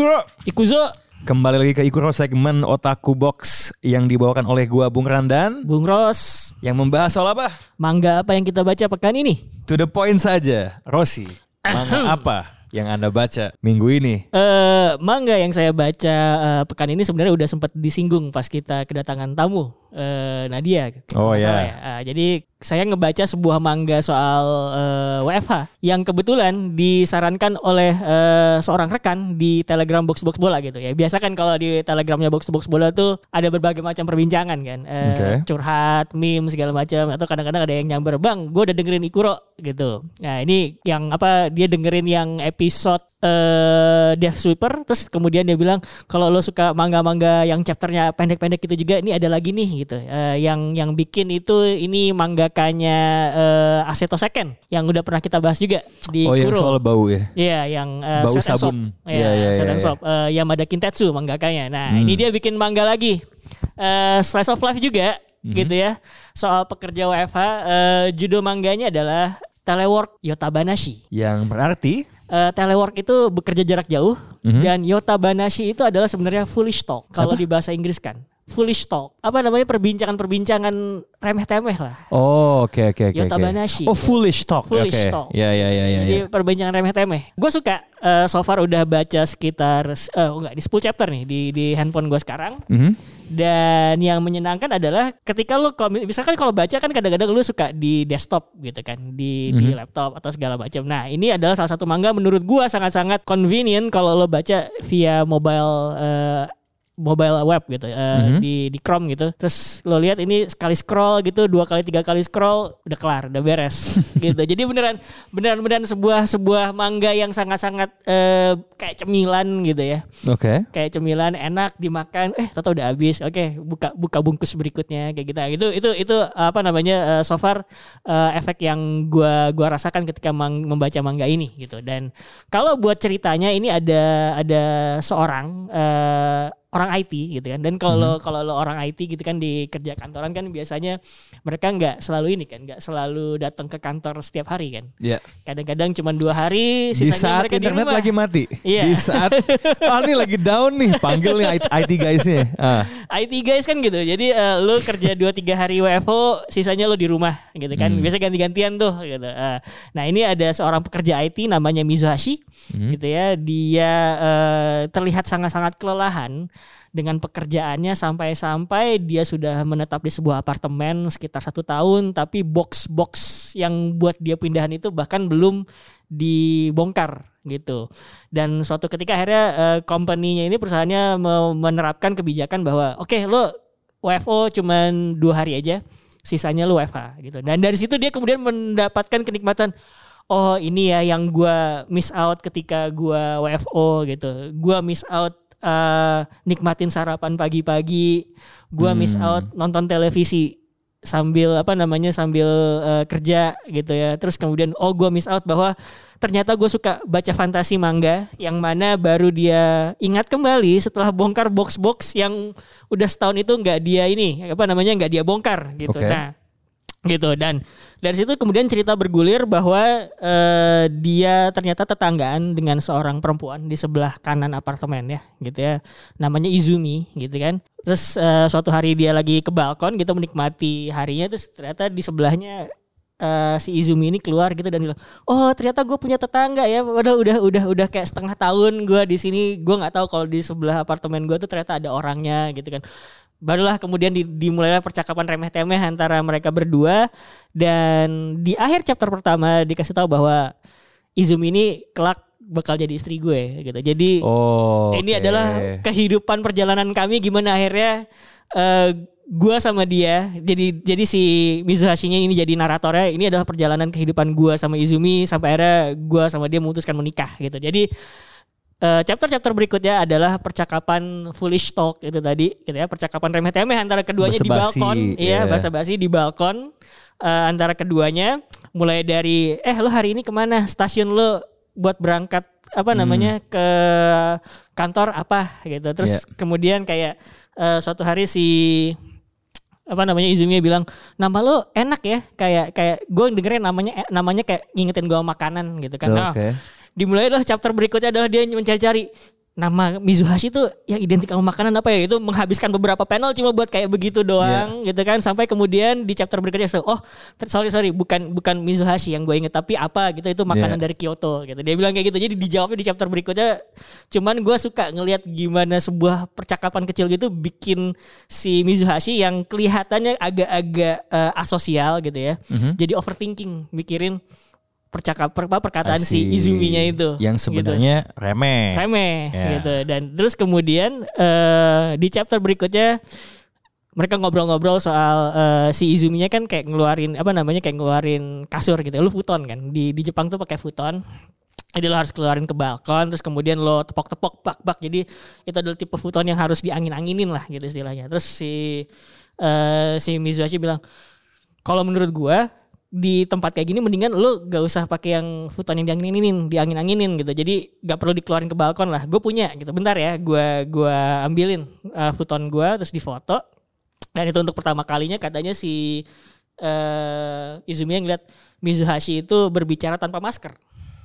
よ Hikuro Ikuzo, Kembali lagi ke Ikuro segmen Otaku Box Yang dibawakan oleh gua Bung Randan. Bung Ros, Yang membahas soal apa? mangga apa yang kita baca pekan ini? To the point saja. Rossi Manga apa yang anda baca minggu ini? Eh, mangga yang saya baca eh, pekan ini sebenarnya udah sempat disinggung pas kita kedatangan tamu eh, Nadia. Oh, kalau nggak ya. salah Ah, jadi saya ngebaca sebuah mangga soal eh, WFH yang kebetulan disarankan oleh eh, seorang rekan di Telegram Box Box Bola gitu ya. Biasa kan kalau di Telegramnya Box Box Bola tuh ada berbagai macam perbincangan kan, Eh, Oke. curhat, meme segala macam atau kadang-kadang ada yang nyamber, "Bang, gue udah dengerin Ikuro." gitu. Nah, ini yang apa dia dengerin yang episode eh Death Sweeper terus kemudian dia bilang kalau lo suka manga-manga yang chapternya pendek-pendek gitu juga ini ada lagi nih gitu. Eh, yang yang bikin itu ini mangakanya eh, Aseto Seken yang udah pernah kita bahas juga di Oh yang Kuro. soal bau ya? Iya, yang uh, Bau sabun. Sweat iya, and iya. Soap. Eh, Yamada Kintetsu manggakanya. Nah, Hmm. ini dia bikin mangga lagi. Eh, slice of life juga Hmm. gitu ya. Soal pekerja WFH, eh, judul mangganya adalah Telework Yotabanashi. Yang berarti Eh, telework itu bekerja jarak jauh Mhm. dan yotabanashi itu adalah sebenarnya foolish talk kalau di bahasa Inggris kan. Foolish talk. Apa namanya perbincangan-perbincangan remeh-temeh lah. Oh oke oke oke. oke. Yotabanashi. Oh foolish talk. Foolish Oke. talk. Ya ya ya ya. Jadi ya. perbincangan remeh-temeh. Gue suka eh, so far udah baca sekitar eh enggak di 10 chapter nih di di handphone gue sekarang. Mhm. Dan yang menyenangkan adalah ketika lu misalkan kalau baca kan kadang-kadang lu suka di desktop gitu kan, di di laptop atau segala macam. Nah, ini adalah salah satu mangga menurut gua sangat-sangat convenient kalau lo baca via mobile eh, mobile web gitu eh, di di Chrome gitu. Terus lo lihat ini sekali scroll gitu, dua kali tiga kali scroll udah kelar, udah beres gitu. Jadi beneran beneran beneran sebuah sebuah mangga yang sangat-sangat eh, kayak cemilan gitu ya Oke. kayak cemilan enak dimakan eh tahu udah habis oke buka buka bungkus berikutnya kayak gitu itu itu itu apa namanya eh, so far eh, efek yang gua gua rasakan ketika mang- membaca manga ini gitu dan kalau buat ceritanya ini ada ada seorang eh, orang IT gitu kan dan kalau lo kalau lo orang IT gitu kan di kerja kantoran kan biasanya mereka nggak selalu ini kan nggak selalu datang ke kantor setiap hari kan Ya. kadang-kadang cuma dua hari Di saat mereka di internet rumah. lagi mati. Iya. Di saat oh ini lagi down nih, panggil nih IT guysnya. Ah. IT guys kan gitu. Jadi eh, lu kerja 2 3 hari WFO, sisanya lu di rumah gitu kan. Biasa ganti-gantian tuh gitu. Eh, nah, ini ada seorang pekerja IT namanya Mizuhashi gitu ya. Dia eh, terlihat sangat-sangat kelelahan dengan pekerjaannya sampai-sampai dia sudah menetap di sebuah apartemen sekitar satu tahun tapi box-box yang buat dia pindahan itu bahkan belum dibongkar gitu. Dan suatu ketika akhirnya eh, company-nya ini perusahaannya me- menerapkan kebijakan bahwa oke lo WFO cuman dua hari aja sisanya lo WFH gitu. Dan dari situ dia kemudian mendapatkan kenikmatan oh ini ya yang gua miss out ketika gua WFO gitu. Gua miss out eh, nikmatin sarapan pagi-pagi. Gua miss out nonton televisi sambil apa namanya sambil eh, kerja gitu ya. Terus kemudian oh gue miss out bahwa ternyata gue suka baca fantasi manga yang mana baru dia ingat kembali setelah bongkar box-box yang udah setahun itu nggak dia ini apa namanya nggak dia bongkar gitu. Oke. nah gitu. Dan dari situ kemudian cerita bergulir bahwa eh, dia ternyata tetanggaan dengan seorang perempuan di sebelah kanan apartemen ya gitu ya. Namanya Izumi gitu kan. Terus eh, suatu hari dia lagi ke balkon gitu menikmati harinya terus ternyata di sebelahnya eh, si Izumi ini keluar gitu dan bilang oh ternyata gue punya tetangga ya. Padahal udah udah udah kayak setengah tahun gue di sini. Gue nggak tahu kalau di sebelah apartemen gue tuh ternyata ada orangnya gitu kan barulah kemudian di- dimulailah percakapan remeh-temeh antara mereka berdua dan di akhir chapter pertama dikasih tahu bahwa Izumi ini kelak bakal jadi istri gue gitu. Jadi Oh. ini oke. adalah kehidupan perjalanan kami gimana akhirnya eh gua sama dia jadi jadi si Mizuhashi-nya ini jadi naratornya ini adalah perjalanan kehidupan gua sama Izumi sampai akhirnya gua sama dia memutuskan menikah gitu jadi eh, chapter-chapter berikutnya adalah percakapan foolish talk itu tadi gitu ya. Percakapan remeh-temeh antara keduanya di Basa-basi, balkon. Iya iya. basa-basi di balkon. Eh, antara keduanya mulai dari eh lo hari ini ke mana? Stasiun lo buat berangkat apa namanya ke kantor apa? Gitu. Terus kemudian kayak eh, suatu hari si apa namanya Izumi bilang nama lo enak ya kayak kayak gue dengerin namanya namanya kayak ngingetin gue makanan gitu kan. Nah, Oke. dimulai adalah chapter berikutnya adalah dia mencari-cari. Nama Mizuhashi itu yang identik sama makanan apa ya? Itu menghabiskan beberapa panel cuma buat kayak begitu doang gitu kan? Sampai kemudian di chapter berikutnya so, oh sorry sorry bukan bukan Mizuhashi yang gue inget tapi apa gitu? Itu makanan Yeah. dari Kyoto gitu. Dia bilang kayak gitu. Jadi dijawabnya di chapter berikutnya cuman gue suka ngelihat gimana sebuah percakapan kecil gitu bikin si Mizuhashi yang kelihatannya agak-agak eh, asosial gitu ya. Jadi overthinking mikirin percakap per- perkataan si. Izuminya itu Yang gitu. sebenarnya remeh. remeh Ya. gitu. Dan terus kemudian eh, di chapter berikutnya mereka ngobrol-ngobrol soal eh, si Izuminya kan kayak ngeluarin apa namanya kayak ngeluarin kasur gitu lu futon kan? Di di Jepang tuh pakai futon. Jadi lo harus keluarin ke balkon terus kemudian lo tepok-tepok bak-bak jadi itu adalah tipe futon yang harus diangin-anginin lah gitu istilahnya. Terus si eh, si Mizuhashi bilang kalau menurut gua di tempat kayak gini mendingan lu gak usah pakai yang futon yang diangin-anginin, diangin-anginin gitu. Jadi gak perlu dikeluarin ke balkon lah. Gue punya gitu. Bentar ya, gua gua ambilin uh, futon gua terus difoto. Dan itu untuk pertama kalinya katanya si eh Izumi yang lihat Mizuhashi itu berbicara tanpa masker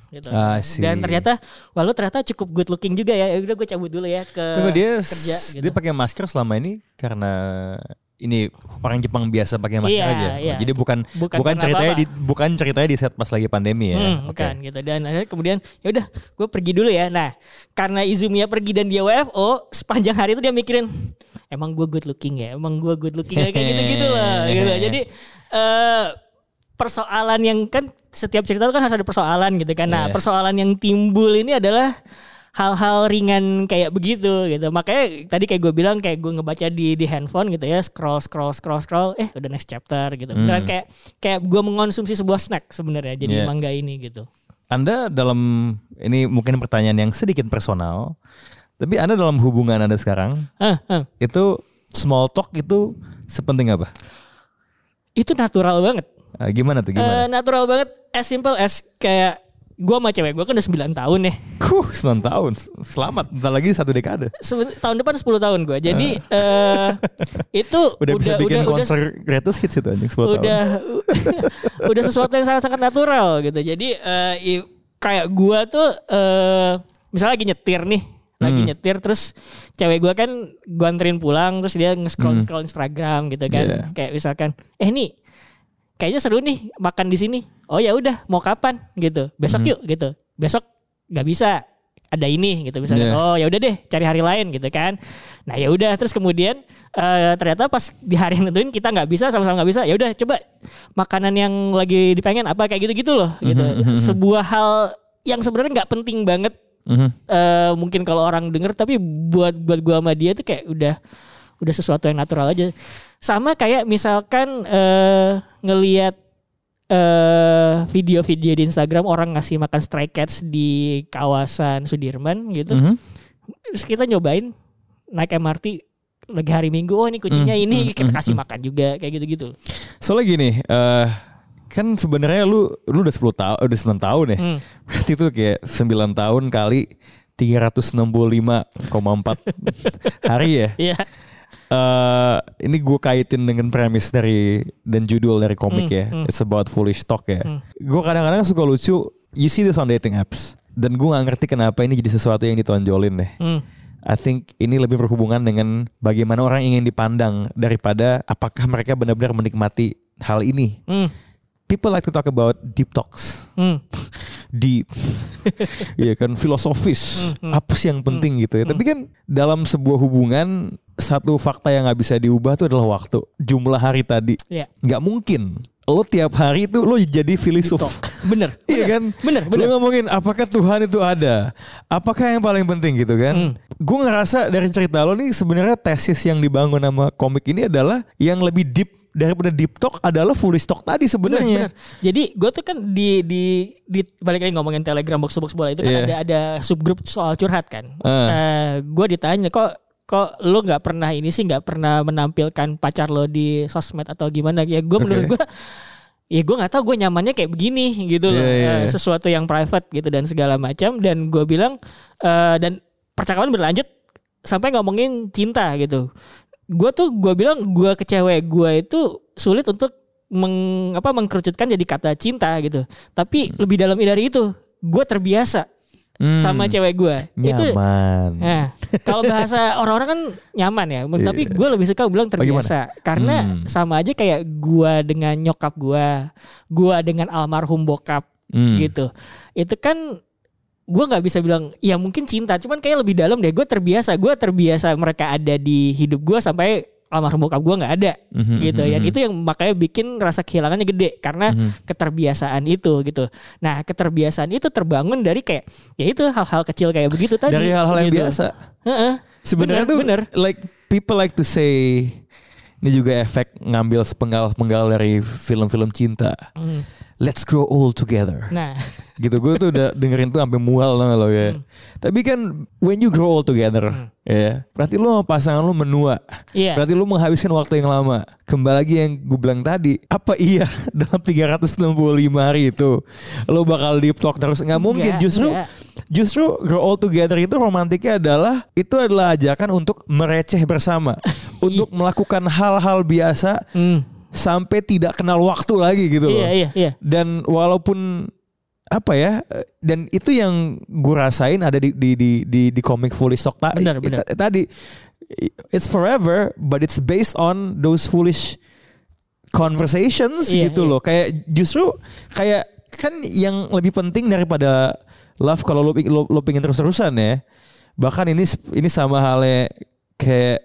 gitu. See. Dan ternyata wah lu ternyata cukup good looking juga ya. Ya udah gue cabut dulu ya ke Tunggu dia kerja gitu. dia pakai masker selama ini karena ini orang Jepang biasa pakai masker Iya, aja. iya. Jadi bukan Bukan bukan, ceritanya apa-apa. di bukan ceritanya di set pas lagi pandemi ya. Hmm, Oke. bukan gitu dan akhirnya kemudian ya udah gue pergi dulu ya nah karena Izumiya pergi dan dia WFO sepanjang hari itu dia mikirin emang gue good looking ya emang gue good looking ya kayak gitu gitu loh gitu jadi eh persoalan yang kan setiap cerita itu kan harus ada persoalan gitu kan nah Iya. persoalan yang timbul ini adalah hal-hal ringan kayak begitu gitu makanya tadi kayak gue bilang kayak gue ngebaca di di handphone gitu ya scroll scroll scroll scroll eh udah next chapter gitu beneran Hmm. kayak kayak gue mengonsumsi sebuah snack sebenarnya jadi Iya. mangga ini gitu Anda dalam ini mungkin pertanyaan yang sedikit personal, tapi Anda dalam hubungan Anda sekarang Hah, hah. itu small talk itu sepenting apa? itu natural banget Ah, gimana tuh gimana? natural banget as simple as kayak gue sama cewek gue kan udah 9 tahun ya Kuh, 9 tahun. Selamat, bentar lagi satu dekade. Seben- tahun depan 10 tahun gue jadi eh itu Udah, bisa bikin udah, konser greatest hits itu anjing 10 tahun. udah udah sesuatu yang sangat-sangat natural gitu. Jadi eh, i- kayak gua tuh eh misalnya lagi nyetir nih, lagi Hmm. nyetir terus cewek gua kan gua anterin pulang terus dia nge-scroll scroll Instagram gitu kan. Hmm. Yeah. Kayak misalkan, "Eh nih, kayaknya seru nih makan di sini." Oh ya udah, mau kapan gitu. Besok Hmm. yuk gitu. Besok nggak bisa ada ini gitu misalnya Yeah. oh ya udah deh cari hari lain gitu kan nah ya udah terus kemudian eh, ternyata pas di hari yang tentuin kita nggak bisa sama-sama nggak bisa ya udah coba makanan yang lagi dipengen apa kayak gitu-gitu loh gitu Mhm, sebuah hal yang sebenarnya nggak penting banget Mhm. eh, mungkin kalau orang denger tapi buat buat gua sama dia tuh kayak udah udah sesuatu yang natural aja sama kayak misalkan eh ngelihat eh video-video di Instagram orang ngasih makan stray cats di kawasan Sudirman gitu Mhm. terus kita nyobain naik MRT lagi hari Minggu oh ini kucingnya Hmm, ini kita hmm, kasih hmm. makan juga kayak gitu-gitu Soalnya gini, eh kan sebenarnya lu lu udah 10 tahun udah 9 tahun ya. Hmm. Berarti itu kayak 9 tahun kali 365,4 hari ya. Iya eh ini gue kaitin dengan premis dari dan judul dari komik Hmm, ya. hmm. It's about foolish talk ya. Hmm. Gue kadang-kadang suka lucu. You see this on dating apps. Dan gue gak ngerti kenapa ini jadi sesuatu yang ditonjolin deh. Hmm. I think ini lebih berhubungan dengan bagaimana orang ingin dipandang daripada apakah mereka benar-benar menikmati hal ini. Hmm. People like to talk about deep talks, Hmm. deep, Iya kan filosofis. Hmm, hmm. Apa sih yang penting gitu ya? Tapi kan dalam sebuah hubungan satu fakta yang nggak bisa diubah itu adalah waktu. Jumlah hari tadi Iya. nggak mungkin. Lo tiap hari itu lo jadi filosof. Bener. Iya bener, kan? Bener, bener. ngomongin apakah Tuhan itu ada? Apakah yang paling penting gitu kan? Hmm. Gue ngerasa dari cerita lo nih sebenarnya tesis yang dibangun sama komik ini adalah yang lebih deep daripada deep talk adalah fully stock tadi sebenarnya. Jadi gue tuh kan di di di balik lagi ngomongin telegram box box bola itu kan Iya. ada ada subgrup soal curhat kan. Ah. gue ditanya kok kok lo nggak pernah ini sih nggak pernah menampilkan pacar lo di sosmed atau gimana ya gue menurut Oke. gue ya gue nggak tahu gue nyamannya kayak begini gitu loh Iya, iya, Eh, iya. sesuatu yang private gitu dan segala macam dan gue bilang eh, dan percakapan berlanjut sampai ngomongin cinta gitu gue tuh gue bilang gue ke cewek gue itu sulit untuk meng, apa mengkerucutkan jadi kata cinta gitu tapi lebih dalam dari itu gue terbiasa Hmm. sama cewek gue itu. Nah, kalau bahasa orang-orang kan nyaman ya, tapi Iya. gue lebih suka bilang terbiasa karena Hmm. sama aja kayak gua dengan nyokap gua, gua dengan almarhum bokap Hmm. gitu. Itu kan gua nggak bisa bilang ya mungkin cinta, cuman kayak lebih dalam deh. Gue terbiasa, gua terbiasa mereka ada di hidup gua sampai almarhum bokap gua nggak ada Mhm, gitu. Dan mhm. itu yang makanya bikin rasa kehilangannya gede karena Mhm. keterbiasaan itu gitu. Nah, keterbiasaan itu terbangun dari kayak ya itu hal-hal kecil kayak begitu tadi. Dari hal-hal yang gitu. biasa. Heeh. Sebenarnya Bener, tuh bener. like people like to say ini juga efek ngambil sepenggal-penggal dari film-film cinta. Hmm. Let's grow old together. Nah, gitu gue tuh udah dengerin tuh sampai mual gak lo ya. Hmm. Tapi kan when you grow old together, ya berarti lo sama pasangan lo menua. iya. Berarti lo menghabiskan waktu yang lama. Kembali lagi yang gue bilang tadi, apa iya dalam 365 hari itu lo bakal deep talk terus? Nggak mungkin. Enggak, Justru enggak. justru grow old together itu romantiknya adalah itu adalah ajakan untuk mereceh bersama, untuk melakukan hal-hal biasa Hmm. Sampai tidak kenal waktu lagi gitu loh Iya, iya, iya. dan walaupun apa ya dan itu yang gue rasain ada di di di di, di komik Fully Stock ta- Benar, benar. ta- tadi it's forever but it's based on those foolish conversations Iya, gitu iya. loh kayak justru kayak kan yang lebih penting daripada love kalau lo, lo, lo pengen terus-terusan ya bahkan ini ini sama halnya kayak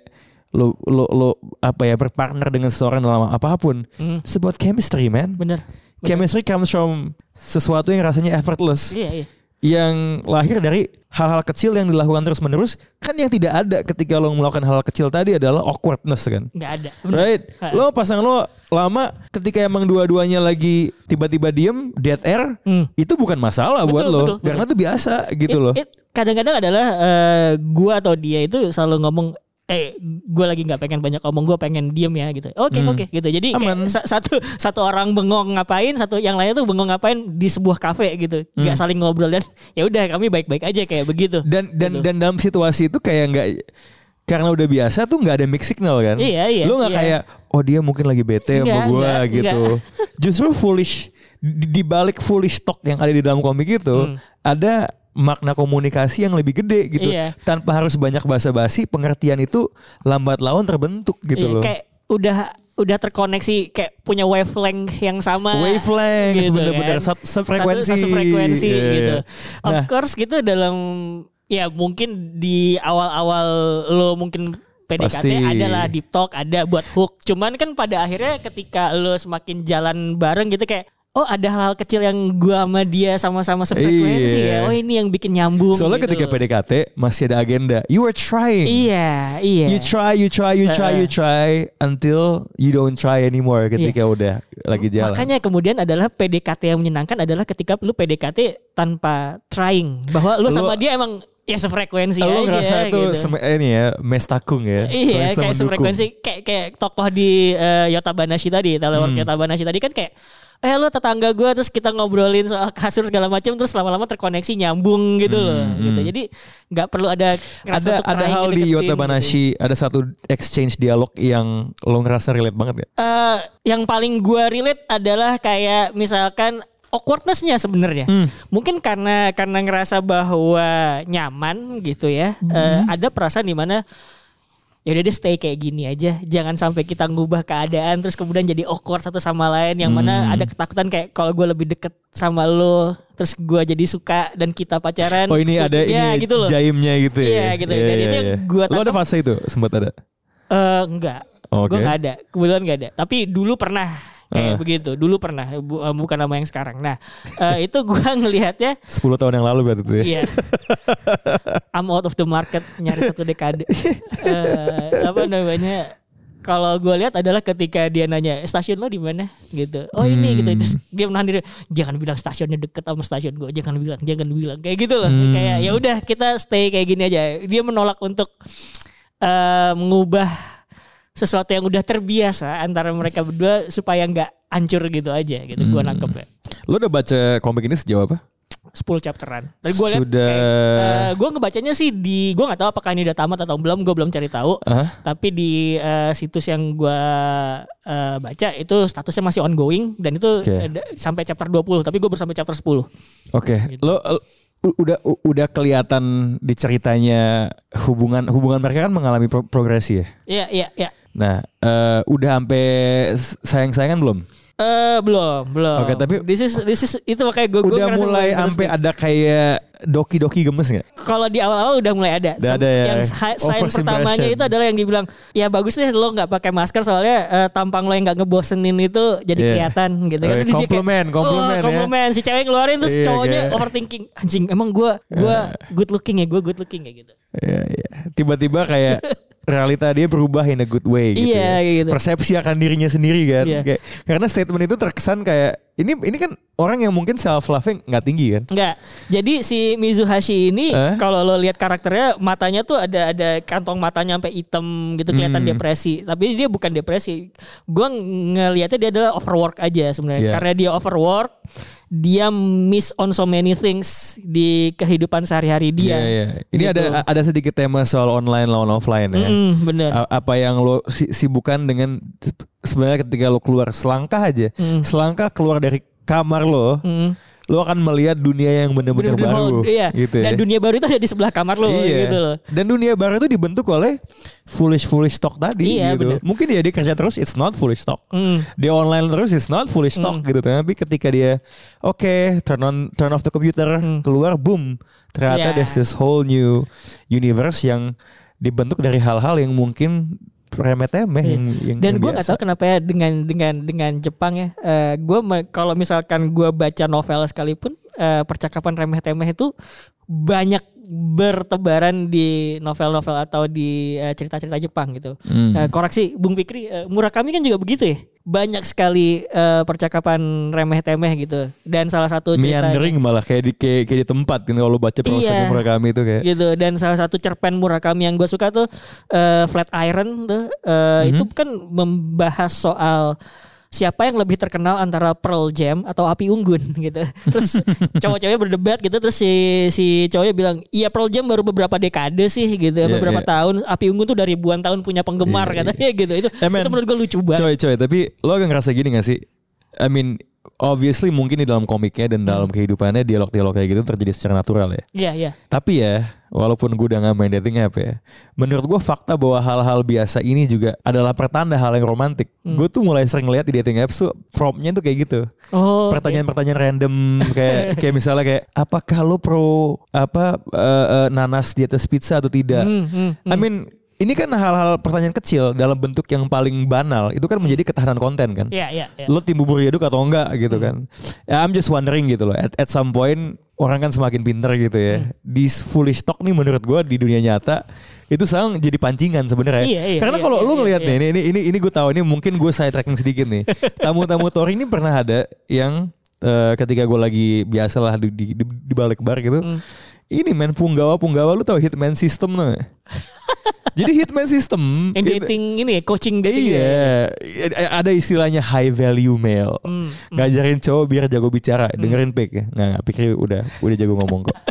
lo lo lo apa ya berpartner dengan seseorang dalam apa pun Hmm. it's about chemistry man Bener. Bener. Chemistry comes from sesuatu yang rasanya effortless Iya, iya. yang lahir dari hal-hal kecil yang dilakukan terus menerus kan yang tidak ada ketika lo melakukan hal kecil tadi adalah awkwardness kan Nggak ada. Bener. right Ha. lo pasangan lo lama ketika emang dua-duanya lagi tiba-tiba diem dead air Hmm. itu bukan masalah buat Betul, lo betul, karena itu biasa gitu It- loh kadang-kadang adalah eh, gua atau dia itu selalu ngomong eh gue lagi nggak pengen banyak omong gue pengen diem ya gitu oke Hmm. oke gitu jadi kayak Aman. satu satu orang bengong ngapain satu yang lainnya tuh bengong ngapain di sebuah kafe gitu nggak Hmm. saling ngobrol dan ya udah kami baik-baik aja kayak begitu dan dan Gitu. dan dalam situasi itu kayak nggak karena udah biasa tuh nggak ada mix signal kan Iya, iya, lo nggak iya. kayak oh dia mungkin lagi bete sama gue gitu justru foolish di balik foolish talk yang ada di dalam komik itu Hmm. ada makna komunikasi yang lebih gede gitu Iya. tanpa harus banyak basa-basi pengertian itu lambat laun terbentuk gitu Iya, loh kayak udah udah terkoneksi kayak punya wavelength yang sama wavelength gitu bener-bener kan. satu, sefrekuensi satu, satu frekuensi Iya, iya. gitu. Of Nah. course gitu dalam ya mungkin di awal-awal lo mungkin PDKT Pasti. adalah deep talk, ada buat hook. Cuman kan pada akhirnya ketika lo semakin jalan bareng gitu kayak oh ada hal-hal kecil yang gua sama dia sama-sama sefrekuensi Iya. ya. Oh ini yang bikin nyambung. soalnya gitu ketika. PDKT masih ada agenda you are trying Iya, iya. You try, you try, you try, you try until you don't try anymore ketika udah lagi jalan. Iya. Makanya kemudian adalah PDKT yang menyenangkan adalah ketika lu PDKT tanpa trying bahwa lu, Lu- sama dia emang ya sefrekuensi lo aja ngerasa itu gitu. ini ya mestakung ya. Iya kayak mendukung. sefrekuensi kayak kayak tokoh di eh, Yota Banashi tadi, Telepon Hmm. Yota Banashi tadi kan kayak eh lu tetangga gue terus kita ngobrolin soal kasur segala macam terus lama-lama terkoneksi nyambung gitu loh Hmm, gitu. hmm. Jadi nggak perlu ada Ada untuk ada hal di ngedeketin Yota gitu. Banashi ada satu exchange dialog yang lo ngerasa relate banget ya. Eh, yang paling gua relate adalah kayak misalkan awkwardness-nya sebenarnya. Hmm. Mungkin karena karena ngerasa bahwa nyaman gitu ya. Eh, ada perasaan di mana ya udah deh stay kayak gini aja. Jangan sampai kita ngubah keadaan terus kemudian jadi awkward satu sama lain yang mana Hmm. ada ketakutan kayak kalau gue lebih deket sama lo terus gua jadi suka dan kita pacaran. Oh ini ada ya, ini gitu loh. jaimnya gitu ya. Iya, gitu. Dan ini yang gua Lo ada fase itu sempat ada. Eh, enggak. Oke. Gue nggak ada, kebetulan nggak ada. Tapi dulu pernah kayak Eh. begitu. Dulu pernah, bu- eh, bukan nama yang sekarang. Nah, eh, itu gua ngelihatnya 10 tahun yang lalu berarti tuh ya. Iya. I'm out of the market nyari satu dekade. Eh, apa namanya? Kalau gue lihat adalah ketika dia nanya stasiun lo di mana gitu. Oh ini gitu. Terus dia menahan diri. Jangan bilang stasiunnya deket sama stasiun gue. Jangan bilang, jangan bilang kayak gitu loh. Hmm. Kayak ya udah kita stay kayak gini aja. Dia menolak untuk eh, mengubah sesuatu yang udah terbiasa antara mereka berdua supaya nggak hancur gitu aja gitu. Gue Hmm. nangkep ya. Lo udah baca komik ini sejauh apa? 10 chapteran. Tapi gue lihat Sudah- kayak, gue ngebacanya sih di gue nggak tahu apakah ini udah tamat atau belum, gue belum cari tahu. Hah? Tapi di eh, situs yang gue eh, baca itu statusnya masih ongoing dan itu Oke. ada- sampai chapter 20, tapi gue baru sampai chapter 10. Oke, Gitu. lo u- udah udah kelihatan di ceritanya hubungan hubungan mereka kan mengalami pro- progresi ya. Iya, iya, iya. Nah, eh, udah sampai sayang-sayangan belum? Eh belum, belum. Oke, tapi- this is this is itu makanya gue udah mulai sampai ada kayak doki-doki gemes nggak? kalau di awal-awal udah mulai ada. Udah ada ya. Yang si- sign pertamanya itu adalah yang dibilang ya bagus deh lo nggak pakai masker soalnya eh, tampang lo yang nggak ngebosenin itu jadi Iya. kelihatan gitu kan. Oh, Terus dia kayak, komplimen, komplimen oh, ya. komplimen. Si cewek ngeluarin terus Iya, cowoknya kayak- overthinking. Anjing emang gue gua good looking ya gue good looking kayak gitu. Iya, iya. Tiba-tiba kayak realita dia berubah in a good way gitu. Iya, ya. gitu. Persepsi akan dirinya sendiri kan. Iya. Kayak, karena statement itu terkesan kayak ini ini kan orang yang mungkin self loving nggak tinggi kan. Enggak. Jadi si Mizuhashi ini Eh? kalau lo lihat karakternya matanya tuh ada ada kantong matanya sampai hitam gitu kelihatan Hmm. depresi. Tapi dia bukan depresi. Gua ngelihatnya dia adalah overwork aja sebenarnya. Iya. Karena dia overwork, dia miss on so many things di kehidupan sehari-hari dia. Iya, iya. Ini Gitu. ada ada sedikit tema soal online lawan offline ya. Mm-mm, bener. A- apa yang lo si- sibukkan dengan sebenarnya ketika lo keluar selangkah aja, Mm. selangkah keluar dari kamar lo, Mm. Lo akan melihat dunia yang benar-benar baru, iya. gitu ya. Dan dunia baru itu ada di sebelah kamar lo iya. gitu loh. Dan dunia baru itu dibentuk oleh foolish foolish talk tadi Iya, gitu. bener. Mungkin ya dia kerja terus it's not foolish talk. Mm. Dia online terus it's not foolish talk Hmm. gitu. Tapi ketika dia oke turn on turn off the computer Hmm. keluar boom ternyata Iya. there's this whole new universe yang dibentuk dari hal-hal yang mungkin remeh-temeh Iya. yang, yang Dan gue nggak tahu kenapa ya dengan dengan dengan Jepang ya. Eh gue kalau misalkan gue baca novel sekalipun eh, percakapan remeh-temeh itu banyak bertebaran di novel-novel atau di eh, cerita-cerita Jepang gitu. Hmm. Eh, koreksi Bung Fikri, eh, Murakami kan juga begitu ya. Banyak sekali eh, percakapan remeh-temeh gitu. Dan salah satu cerita meandering malah kayak di kayak, kayak di tempat kan kalau baca prosesnya Iya. Murakami itu kayak gitu dan salah satu cerpen Murakami yang gue suka tuh eh, Flat Iron tuh eh, Mhm. itu kan membahas soal siapa yang lebih terkenal antara Pearl Jam atau api unggun gitu. Terus cowok-cowoknya berdebat gitu terus si si cowoknya bilang, "Iya Pearl Jam baru beberapa dekade sih gitu, Iya, beberapa iya. tahun. Api unggun tuh dari ribuan tahun punya penggemar Iya, katanya gitu." Itu men. itu menurut gue lucu banget. Coy coy tapi lo agak ngerasa gini gak sih? I mean obviously mungkin di dalam komiknya dan dalam kehidupannya dialog-dialog kayak gitu terjadi secara natural ya. Iya, iya. Tapi ya walaupun gue udah gak main dating app ya, menurut gue fakta bahwa hal-hal biasa ini juga adalah pertanda hal yang romantik. Gue tuh mulai sering lihat di dating apps tuh promptnya tuh kayak gitu. Oh. Pertanyaan-pertanyaan random kayak kayak misalnya kayak apakah lo pro apa eh, eh, nanas di atas pizza atau tidak? Hmm, hmm, hmm. I mean ini kan hal-hal pertanyaan kecil dalam bentuk yang paling banal itu kan menjadi ketahanan konten kan. Iya, iya, iya. Lo tim bubur yaduk atau enggak gitu kan. Ya, I'm just wondering gitu loh. At, at some point orang kan semakin pinter gitu ya. This foolish talk nih menurut gua di dunia nyata itu sekarang jadi pancingan sebenarnya. Iya, iya, Karena iya, kalau iya, lu iya, ngelihat iya. nih, ini ini ini, gue tahu ini mungkin gue side tracking sedikit nih. Tamu-tamu Tori ini pernah ada yang eh, ketika gue lagi biasalah di, di, di, di balik bar gitu. Hmm. Ini men punggawa punggawa lu tau hitman system tuh. Jadi hitman system Yang dating ini ya, coaching dating gitu ya. Iya, ada istilahnya high value male. Hmm, hmm. Ngajarin cowok biar jago bicara, dengerin pik ya. Nggak, nggak pikir udah udah jago ngomong kok.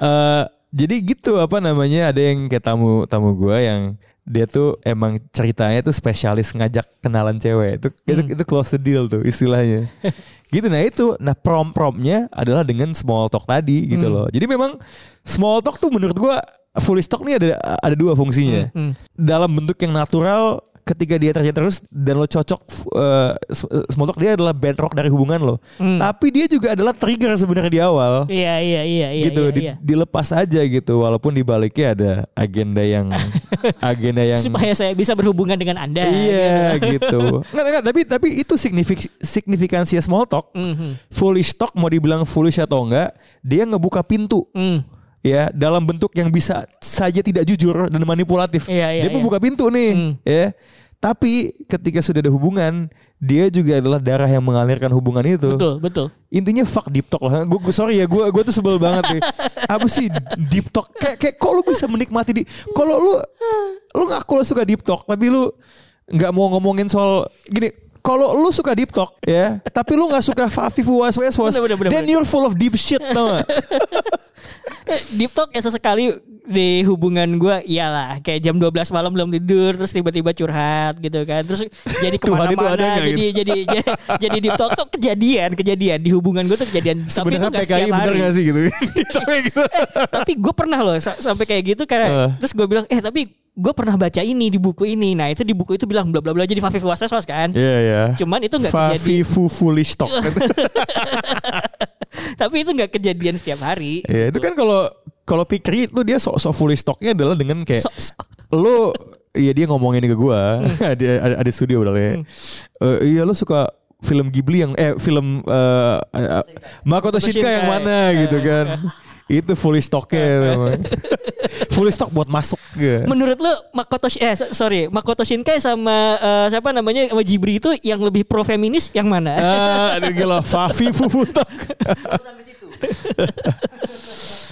Eh, jadi gitu apa namanya ada yang kayak tamu tamu gue yang dia tuh emang ceritanya tuh spesialis ngajak kenalan cewek itu itu, itu close the deal tuh istilahnya gitu nah itu nah prom promnya adalah dengan small talk tadi gitu Hmm. loh jadi memang small talk tuh menurut gua fully talk nih ada ada dua fungsinya Hmm, hmm. dalam bentuk yang natural ketika dia terjadi terus dan lo cocok uh, small talk dia adalah bedrock dari hubungan lo. Hmm. Tapi dia juga adalah trigger sebenarnya di awal. Iya iya iya iya. gitu iya, di- iya. dilepas aja gitu walaupun di baliknya ada agenda yang agenda yang Supaya saya bisa berhubungan dengan anda. iya gitu. Nggak, nggak, tapi tapi itu signifik signifikansi small talk. Mhm. Foolish talk mau dibilang foolish atau enggak, dia ngebuka pintu Hmm. Ya dalam bentuk yang bisa saja tidak jujur dan manipulatif. Iya, iya, dia iya. membuka pintu nih, Hmm. ya. Tapi ketika sudah ada hubungan, dia juga adalah darah yang mengalirkan hubungan itu. Betul betul. Intinya fuck deep talk lah. Gue sorry ya, gue gue tuh sebel banget nih. Apa sih deep talk? Kayak kayak kok lu bisa menikmati di kalau lu lu ngaku lu suka deep talk, tapi lu nggak mau ngomongin soal gini. Kalau lu suka deep talk ya, tapi lu nggak suka fafifu was was was, Bener, bener, then bener. you're full of deep shit tau gak? Eh, Deep talk ya sesekali di hubungan gue iyalah kayak jam 12 malam belum tidur terus tiba-tiba curhat gitu kan terus jadi ke mana-mana jadi, gitu? jadi jadi jadi deep talk tuh kejadian kejadian di hubungan gue tuh kejadian Sebenarnya nggak PKI bener hari gak sih gitu? tapi gitu. tapi gue pernah loh sa- sampai kayak gitu karena Eh. terus gue bilang eh tapi gue pernah baca ini di buku ini nah itu di buku itu bilang bla bla bla jadi Fafif was was kan Iya ya. cuman itu nggak kejadian Fafifu foolish talk. tapi itu nggak kejadian setiap hari Ya itu kan kalau kalau Pikri itu dia sok-sok foolish talknya adalah dengan kayak So- so- lu iya dia ngomongin ke gua Hmm. ada, ada ada studio udah ya. Eh, iya lu suka film Ghibli yang eh film eh eh, Makoto Shinkai yang mana gitu kan. itu foolish talknya namanya. foolish talk buat masuk. Menurut lu Makoto eh so- sorry Makoto Shinkai sama eh, siapa namanya sama Jibri itu yang lebih pro feminis yang mana? Ah, aduh gila Fafi Fufu Talk.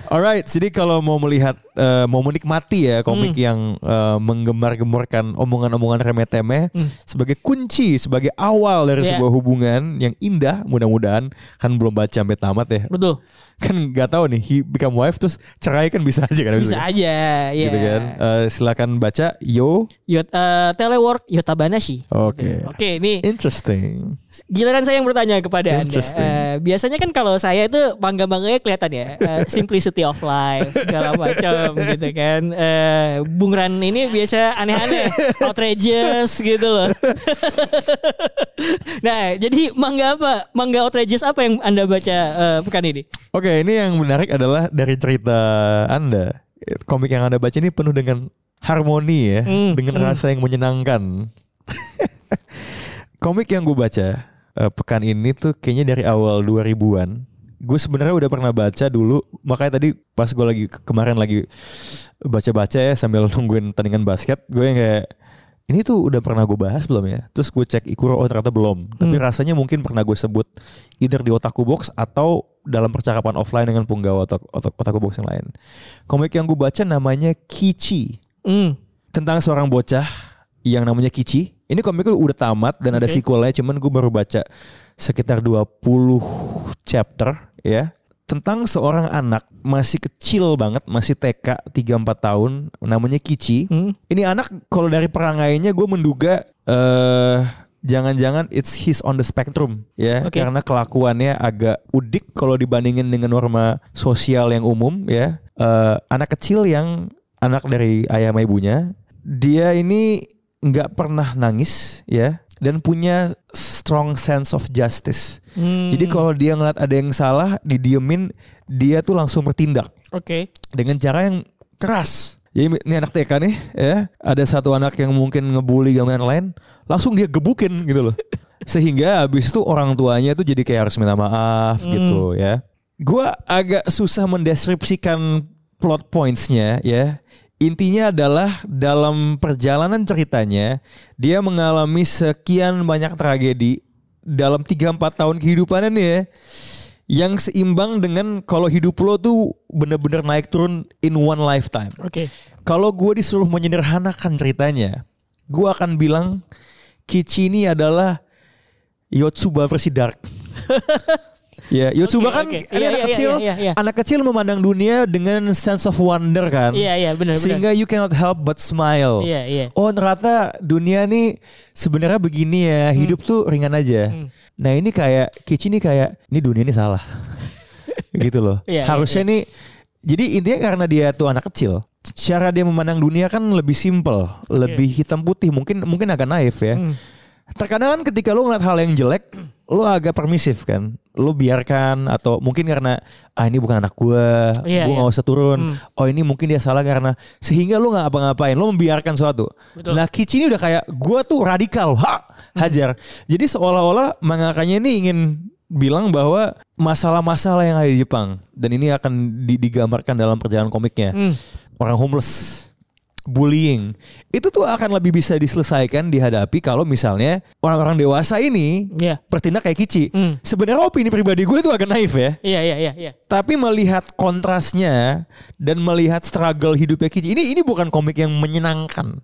Alright, jadi kalau mau melihat, eh, mau menikmati ya komik Hmm. yang eh, menggembar-gemborkan omongan-omongan remeh-temeh sebagai kunci, sebagai awal dari Hmm. Iya. sebuah hubungan yang indah, mudah-mudahan kan belum baca sampai tamat ya. Betul. Kan nggak tahu nih, he become wife terus cerai kan bisa aja kan? Bisa aja ya. Gitu kan. Eh, silakan baca Yo. Yot, eh, telework Yotabanashi. Oke. Oke, ini Interesting. giliran saya yang bertanya kepada Anda. Eh, biasanya kan kalau saya itu bangga-bangganya kelihatan ya. eh, simplicity of life, segala macam gitu kan. Eh, Bung Ran ini biasa aneh-aneh, outrageous gitu loh. nah, jadi mangga apa? Mangga outrageous apa yang Anda baca eh, pekan ini? Oke, ini yang menarik adalah dari cerita Anda. Komik yang Anda baca ini penuh dengan harmoni ya, Hmm, dengan hmm. rasa yang menyenangkan. Komik yang gue baca eh, pekan ini tuh kayaknya dari awal 2000-an. Gue sebenarnya udah pernah baca dulu, makanya tadi pas gue lagi kemarin lagi baca-baca ya sambil nungguin tandingan basket, gue yang kayak ini tuh udah pernah gue bahas belum ya? Terus gue cek Ikuro, oh ternyata belum. Tapi Hmm. rasanya mungkin pernah gue sebut either di Otaku Box atau dalam percakapan offline dengan penggawa otak, otak, Otaku Box yang lain. Komik yang gue baca namanya Kichi. Hmm. Tentang seorang bocah yang namanya Kichi. Ini komiknya udah tamat dan ada Oke. sequelnya cuman gue baru baca sekitar 20 chapter ya. Tentang seorang anak masih kecil banget, masih TK 3-4 tahun namanya Kichi. Hmm. Ini anak kalau dari perangainya gue menduga eh jangan-jangan it's his on the spectrum ya Oke. karena kelakuannya agak udik kalau dibandingin dengan norma sosial yang umum ya. Eh, anak kecil yang anak dari ayah sama ibunya, dia ini nggak pernah nangis ya dan punya strong sense of justice. Hmm. Jadi kalau dia ngeliat ada yang salah, didiemin, dia tuh langsung bertindak Oke. dengan cara yang keras. Jadi ini anak TK nih ya, ada satu anak yang mungkin ngebully dan lain-lain, langsung dia gebukin gitu loh. Sehingga habis itu orang tuanya tuh jadi kayak harus minta maaf Hmm. gitu ya. Gua agak susah mendeskripsikan plot pointsnya ya. Intinya adalah dalam perjalanan ceritanya dia mengalami sekian banyak tragedi dalam 3-4 tahun kehidupannya nih ya yang seimbang dengan kalau hidup lo tuh bener-bener naik turun in one lifetime. Oke. Kalau gue disuruh menyederhanakan ceritanya, gue akan bilang Kichi ini adalah Yotsuba versi Dark. ya, Yotsuba Oke, kan ini Iya, anak iya, kecil, iya, iya, iya. anak kecil memandang dunia dengan sense of wonder kan. Iya iya benar benar. Sehingga you cannot help but smile. Iya iya. Oh ternyata dunia nih sebenarnya begini ya hidup tuh ringan aja. Hmm. Nah ini kayak Kici nih kayak ini dunia ini salah, gitu loh. Iya, iya, Harusnya nih jadi intinya karena dia tuh anak kecil, cara dia memandang dunia kan lebih simple, lebih hitam putih, mungkin mungkin agak naif ya. Hmm. Terkadang kan ketika lu ngeliat hal yang jelek, lu agak permisif kan. Lu biarkan atau mungkin karena ah ini bukan anak gua, Iya, gua iya. nggak usah turun. Hmm. Oh ini mungkin dia salah karena sehingga lu nggak apa-ngapain, lu membiarkan suatu. Betul. Nah Kici ini udah kayak gua tuh radikal, ha, hajar. Jadi seolah-olah mangakanya ini ingin bilang bahwa masalah-masalah yang ada di Jepang dan ini akan di- digambarkan dalam perjalanan komiknya Hmm. orang homeless, bullying, itu tuh akan lebih bisa diselesaikan dihadapi kalau misalnya orang-orang dewasa ini Iya. bertindak kayak Kici. Hmm. Sebenarnya opini pribadi gue itu agak naif ya. Iya iya iya iya. Tapi melihat kontrasnya dan melihat struggle hidupnya Kici ini ini bukan komik yang menyenangkan.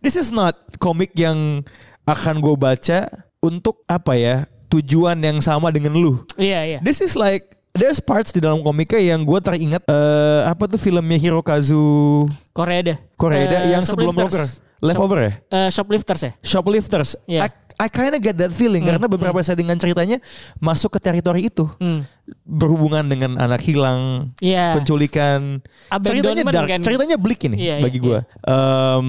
This is not komik yang akan gue baca untuk apa ya tujuan yang sama dengan lu. Iya iya. This is like there's parts di dalam komiknya yang gue teringat eh apa tuh filmnya Hirokazu Korea deh. Koreeda Eh, yang sebelum Rocker. Leftover ya Eh, shoplifters ya? Shoplifters Iya. I, I kinda get that feeling karena beberapa settingan ceritanya masuk ke teritori itu Hmm. berhubungan dengan anak hilang Iya. penculikan ceritanya dark kan. ceritanya bleak ini Iya, bagi iya, gue Em,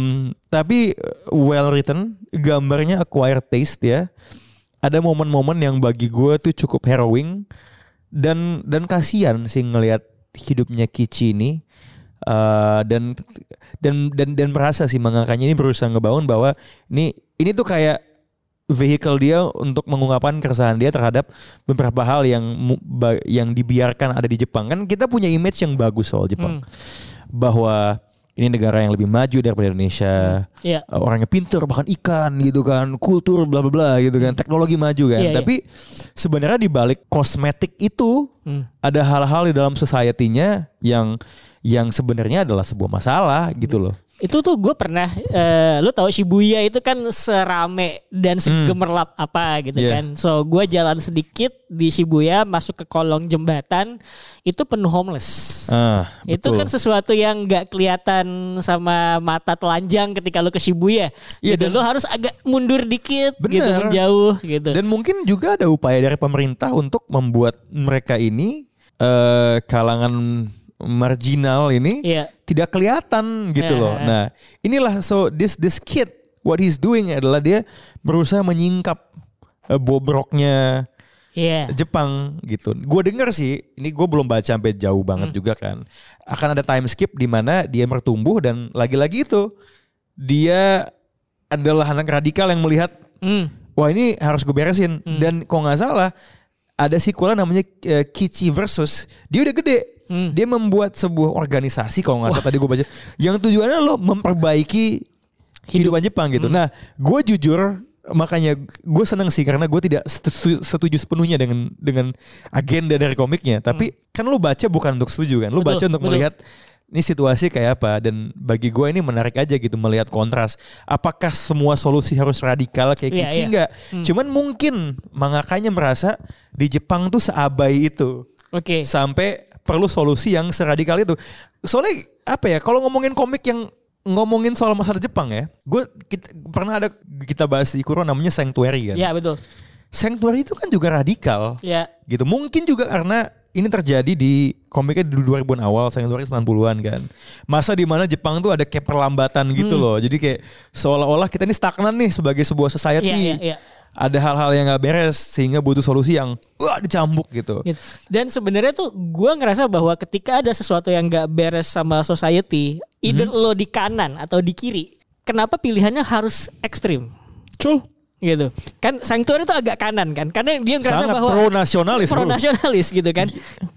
tapi uh, well written gambarnya acquired taste ya ada momen-momen yang bagi gue tuh cukup harrowing dan dan kasihan sih ngelihat hidupnya Kici ini Eh, dan dan dan dan merasa sih mangakanya ini berusaha ngebangun bahwa ini ini tuh kayak vehicle dia untuk mengungkapkan keresahan dia terhadap beberapa hal yang yang dibiarkan ada di Jepang kan kita punya image yang bagus soal Jepang Hmm. bahwa ini negara yang lebih maju daripada Indonesia Iya. Uh, orangnya pinter bahkan ikan gitu kan kultur bla bla bla gitu kan teknologi maju kan Iya, iya. tapi sebenarnya di balik kosmetik itu Hmm. ada hal-hal di dalam society-nya yang yang sebenarnya adalah sebuah masalah gitu loh. Itu tuh gue pernah, eh, lu tahu Shibuya itu kan serame dan segemerlap apa gitu Hmm. Iya. kan. So gue jalan sedikit di Shibuya masuk ke kolong jembatan itu penuh homeless. Ah, Itu kan sesuatu yang nggak kelihatan sama mata telanjang ketika lu ke Shibuya. Iya, gitu. dan- Lu harus agak mundur dikit gitu Bener. menjauh gitu. Dan mungkin juga ada upaya dari pemerintah untuk membuat mereka ini eh, kalangan marginal ini Iya. Tidak kelihatan gitu Ya, loh. Nah, inilah so this this kid what he's doing adalah dia berusaha menyingkap eh, bobroknya Iya. Jepang gitu. Gue denger sih, ini gue belum baca sampai jauh banget Hmm. juga kan. Akan ada time skip di mana dia bertumbuh dan lagi-lagi itu dia adalah anak radikal yang melihat Hmm. wah ini harus gue beresin dan kok nggak salah ada sequel namanya eh, Kichi versus dia udah gede. Hmm. dia membuat sebuah organisasi kalau nggak salah tadi gue baca. Yang tujuannya lo memperbaiki kehidupan Jepang gitu. Nah gue jujur makanya gue seneng sih karena gue tidak setuju, sepenuhnya dengan dengan agenda dari komiknya. Tapi kan lo baca bukan untuk setuju kan? Lo Hmm. Betul, baca untuk betul. melihat ini situasi kayak apa dan bagi gue ini menarik aja gitu melihat kontras apakah semua solusi harus radikal kayak Iya, Kichi iya. enggak cuman mungkin mangakanya merasa di Jepang tuh seabai itu Oke. sampai perlu solusi yang seradikal itu soalnya apa ya kalau ngomongin komik yang ngomongin soal masalah Jepang ya gue kita, pernah ada kita bahas di Kuro namanya Sanctuary kan Ya betul. Sanctuary itu kan juga radikal Ya. gitu. Mungkin juga karena ini terjadi di komiknya di 2000-an awal, Sanctuary 90-an kan. Masa di mana Jepang tuh ada kayak perlambatan gitu Hmm. loh. Jadi kayak seolah-olah kita ini stagnan nih sebagai sebuah society. Iya, iya, iya. Ada hal-hal yang nggak beres sehingga butuh solusi yang wah dicambuk gitu. Gitu. Dan sebenarnya tuh gue ngerasa bahwa ketika ada sesuatu yang nggak beres sama society, either Mhm. lo di kanan atau di kiri, kenapa pilihannya harus ekstrim? Cul. Gitu. Kan Sanctuary itu agak kanan kan, karena dia ngerasa Sangat bahwa pro nasionalis. pro nasionalis gitu kan,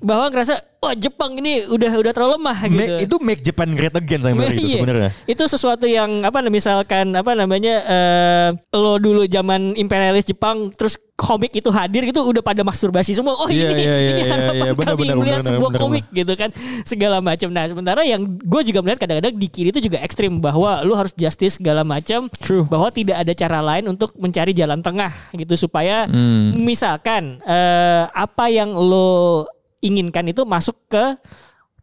bahwa ngerasa wah Jepang ini udah udah terlalu lemah gitu. itu make Japan great again Sanctuary itu Iya. sebenarnya. Itu sesuatu yang apa misalkan apa namanya eh, lo dulu zaman imperialis Jepang terus komik itu hadir gitu udah pada masturbasi semua. Oh Iya, ini iya, iya, ini iya, harapan iya. Benar, kami melihat sebuah benar, komik gitu kan segala macam. Nah sementara yang gue juga melihat kadang-kadang di kiri itu juga ekstrim bahwa lu harus justice segala macam. Bahwa tidak ada cara lain untuk mencari jalan tengah gitu supaya Hmm. misalkan eh, apa yang lo inginkan itu masuk ke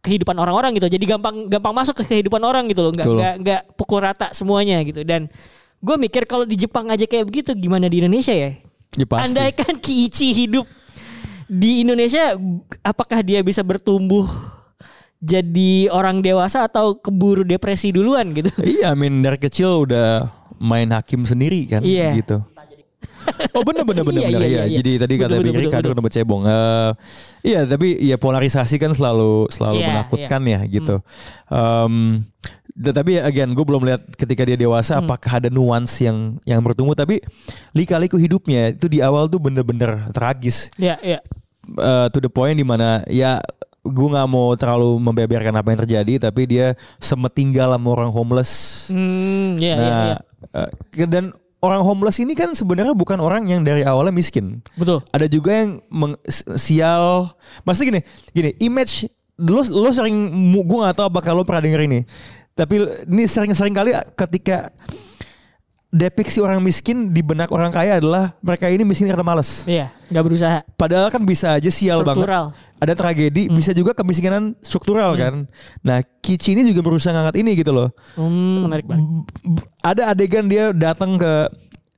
kehidupan orang-orang gitu. Jadi gampang gampang masuk ke kehidupan orang gitu loh. Nggak Betul. nggak nggak pukul rata semuanya gitu. Dan gue mikir kalau di Jepang aja kayak begitu gimana di Indonesia ya? Ya pasti. Andaikan Kiichi hidup di Indonesia, apakah dia bisa bertumbuh jadi orang dewasa atau keburu depresi duluan gitu. Iya, I mean dari kecil udah main hakim sendiri kan Iya. gitu. Oh bener bener bener Iya, bener iya, ya. iya, iya. Jadi tadi kata kader betul. udah cebong. Eh, iya tapi ya polarisasi kan selalu selalu Iya, menakutkan ya gitu. Em, da- tapi again gue belum lihat ketika dia dewasa Hmm. apakah ada nuans yang yang bertumbuh tapi lika-liku hidupnya itu di awal tuh bener-bener tragis Iya, iya. eh, to the point di mana ya gue nggak mau terlalu membeberkan apa yang terjadi tapi dia sempat tinggal sama orang homeless Hmm, iya, iya, nah iya. eh, dan orang homeless ini kan sebenarnya bukan orang yang dari awalnya miskin Betul. ada juga yang meng, sial maksudnya gini gini image lo lo sering gue nggak tahu apakah lo pernah denger ini tapi ini sering-sering kali ketika depiksi orang miskin di benak orang kaya adalah mereka ini miskin karena males Iya, nggak berusaha. Padahal kan bisa aja sial banget. Struktural. Ada tragedi, bisa juga kemiskinan struktural kan. Nah, Kici ini juga berusaha ngangkat ini gitu loh. Hmm, menarik banget. Ada adegan dia datang ke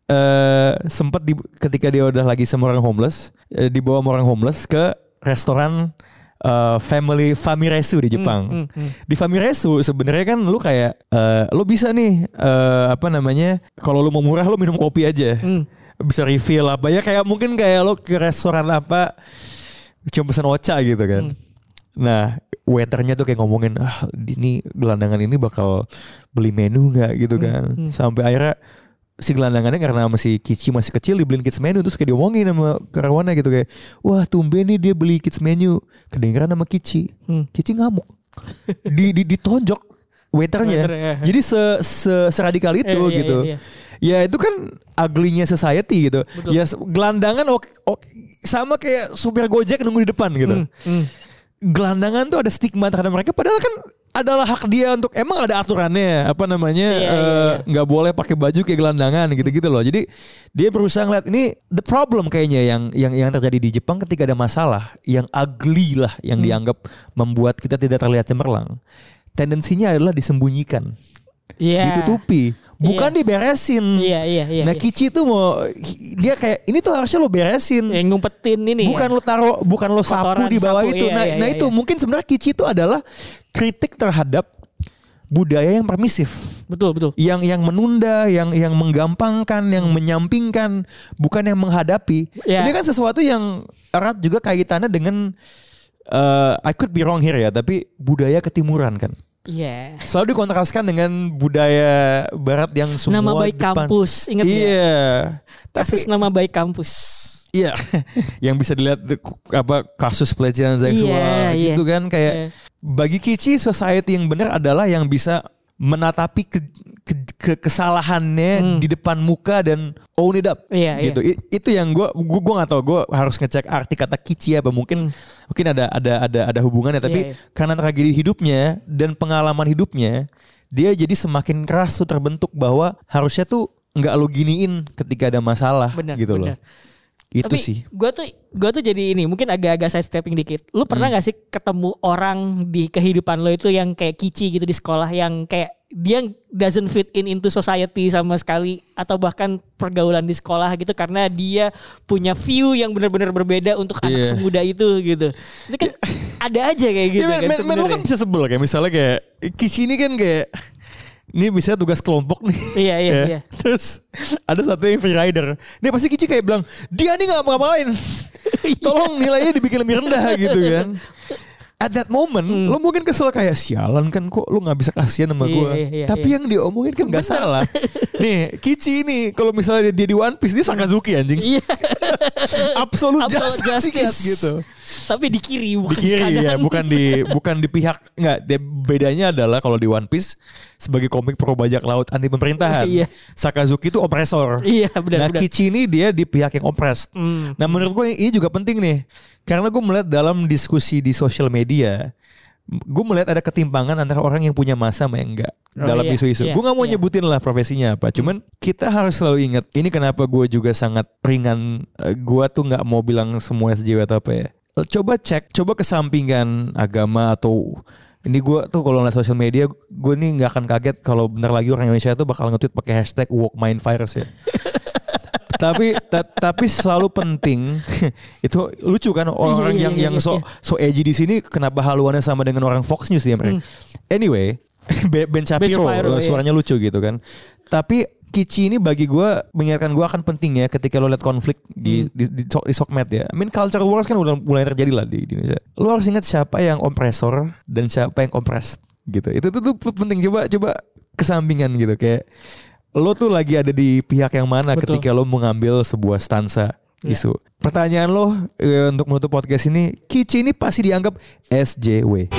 eh sempat di, ketika dia udah lagi sama orang homeless, eh, dibawa sama orang homeless ke restoran eh, family Famiresu di Jepang. Hmm, hmm. Di Famiresu sebenarnya kan lu kayak eh, lu bisa nih eh, apa namanya? Kalau lu mau murah lu minum kopi aja Hmm. bisa refill apa ya kayak mungkin kayak lo ke restoran apa cuma pesan ocha gitu kan. Nah, waiternya tuh kayak ngomongin ah ini gelandangan ini bakal beli menu nggak gitu kan. Sampai akhirnya si gelandangannya karena masih Kici masih kecil dibeliin kids menu terus kayak diomongin sama karyawannya gitu kayak wah tumben nih dia beli kids menu kedengeran sama Kici. Hmm. Kici ngamuk. di, di ditonjok waiternya. Waiter, ya. Jadi se, se seradikal itu Iya, iya, gitu. iya, iya. Ya itu kan ugly-nya society gitu. Betul. Ya gelandangan oke oke, sama kayak supir Gojek nunggu di depan gitu. Hmm, hmm. Gelandangan tuh ada stigma terhadap mereka padahal kan adalah hak dia untuk emang ada aturannya apa namanya Iya, iya, eh, nggak boleh pakai baju kayak gelandangan gitu-gitu loh. Jadi dia berusaha ngeliat ini the problem kayaknya yang yang yang terjadi di Jepang ketika ada masalah yang ugly lah yang Hmm. dianggap membuat kita tidak terlihat cemerlang. Tendensinya adalah disembunyikan, Iya. ditutupi, bukan Iya. diberesin. Iya, iya, iya. nah iya. Kici tuh mau dia kayak ini tuh harusnya lo beresin. yang ngumpetin ini bukan ya. lo taruh bukan lo sapu Kotoran di bawah sapu, itu. iya, nah, iya, nah iya, itu iya. mungkin sebenarnya Kici itu adalah kritik terhadap budaya yang permisif. Betul, betul. Yang yang menunda, yang yang menggampangkan, yang menyampingkan, bukan yang menghadapi. Ya. Ini kan sesuatu yang erat juga kaitannya dengan eh, I could be wrong here ya, tapi budaya ketimuran kan. Iya. Selalu dikontraskan dengan budaya barat yang semua Nama baik depan. kampus, ingat nggak? Iya. Tapi Kasus nama baik kampus. Iya, yang bisa dilihat de- apa kasus pelecehan seksual Iya, iya. gitu kan kayak Iya. Bagi Kici society yang benar adalah yang bisa menatapi ke, ke- ke- kesalahannya di depan muka dan own it up Hmm. Iya, gitu. I- itu yang gua gua gua nggak tahu gua harus ngecek arti kata Kici apa mungkin mungkin ada ada ada ada hubungannya tapi Hmm. Iya, iya. karena tragedi hidupnya dan pengalaman hidupnya dia jadi semakin keras tuh terbentuk bahwa harusnya tuh nggak lo giniin ketika ada masalah Benar, gitu loh. Itu Tapi sih. gue tuh gue tuh jadi ini mungkin agak-agak side stepping dikit. Lu pernah Hmm. gak sih ketemu orang di kehidupan lo itu yang kayak kici gitu di sekolah yang kayak dia doesn't fit in into society sama sekali atau bahkan pergaulan di sekolah gitu karena dia punya view yang benar-benar berbeda untuk anak Iya. semuda itu gitu. Itu kan ada aja kayak gitu Iya, men, kan men, men, sebenarnya. kan bisa sebel kayak misalnya kayak Kici ini kan kayak ini bisa tugas kelompok nih. Iya, iya, Ya. iya. Terus ada satu yang free rider. Dia pasti Kici kayak bilang, dia nih nggak ngapain. Tolong nilainya dibikin lebih rendah gitu kan. At that moment, lo mungkin kesel kayak sialan kan kok lo nggak bisa kasihan sama Hmm. Iya, gue. iya, iya, Tapi iya. yang diomongin kan nggak salah. Nih, Kici ini kalau misalnya dia di One Piece dia Sakazuki anjing. Iya. Absolute, Absolute justice, justice. gitu. Tapi di kiri bukan di kiri kanan. ya bukan di bukan di pihak nggak bedanya adalah kalau di One Piece sebagai komik pro bajak laut anti pemerintahan Iya. Sakazuki itu opresor Iya, benar, nah benar. Kichi ini dia di pihak yang oppressed Hmm. nah menurut gue ini juga penting nih karena gue melihat dalam diskusi di sosial media gue melihat ada ketimpangan antara orang yang punya masa sama yang enggak Oh, dalam iya, isu-isu. iya, gue nggak mau iya. nyebutin lah profesinya apa. Cuman kita harus selalu ingat ini kenapa gue juga sangat ringan. Eh, Gue tuh nggak mau bilang semua SJW atau apa ya. Coba cek, coba kesampingan agama atau ini gue tuh kalau ngeliat sosial media gue nih nggak akan kaget kalau bener lagi orang Indonesia tuh bakal nge-tweet pakai hashtag woke mind virus ya. tapi ta- tapi selalu penting itu lucu kan orang Iya, yang iya, yang iya, so iya. so edgy di sini kenapa haluannya sama dengan orang Fox News ya mereka. Anyway, Be- Ben Shapiro, Shapiro, eh, iya. suaranya lucu gitu kan. Tapi Kici ini bagi gue mengingatkan gue akan pentingnya ketika lo lihat konflik di di, di, so- di sokmed ya. I mean culture wars kan udah mulai terjadi lah di, di Indonesia. Lo harus ingat siapa yang kompresor dan siapa yang oppressed gitu. Itu tuh, tuh penting coba coba kesampingan gitu kayak lo tuh lagi ada di pihak yang mana Betul. ketika lo mengambil sebuah stansa Ya. isu. Pertanyaan lo eh, untuk menutup podcast ini, Kici ini pasti dianggap SJW.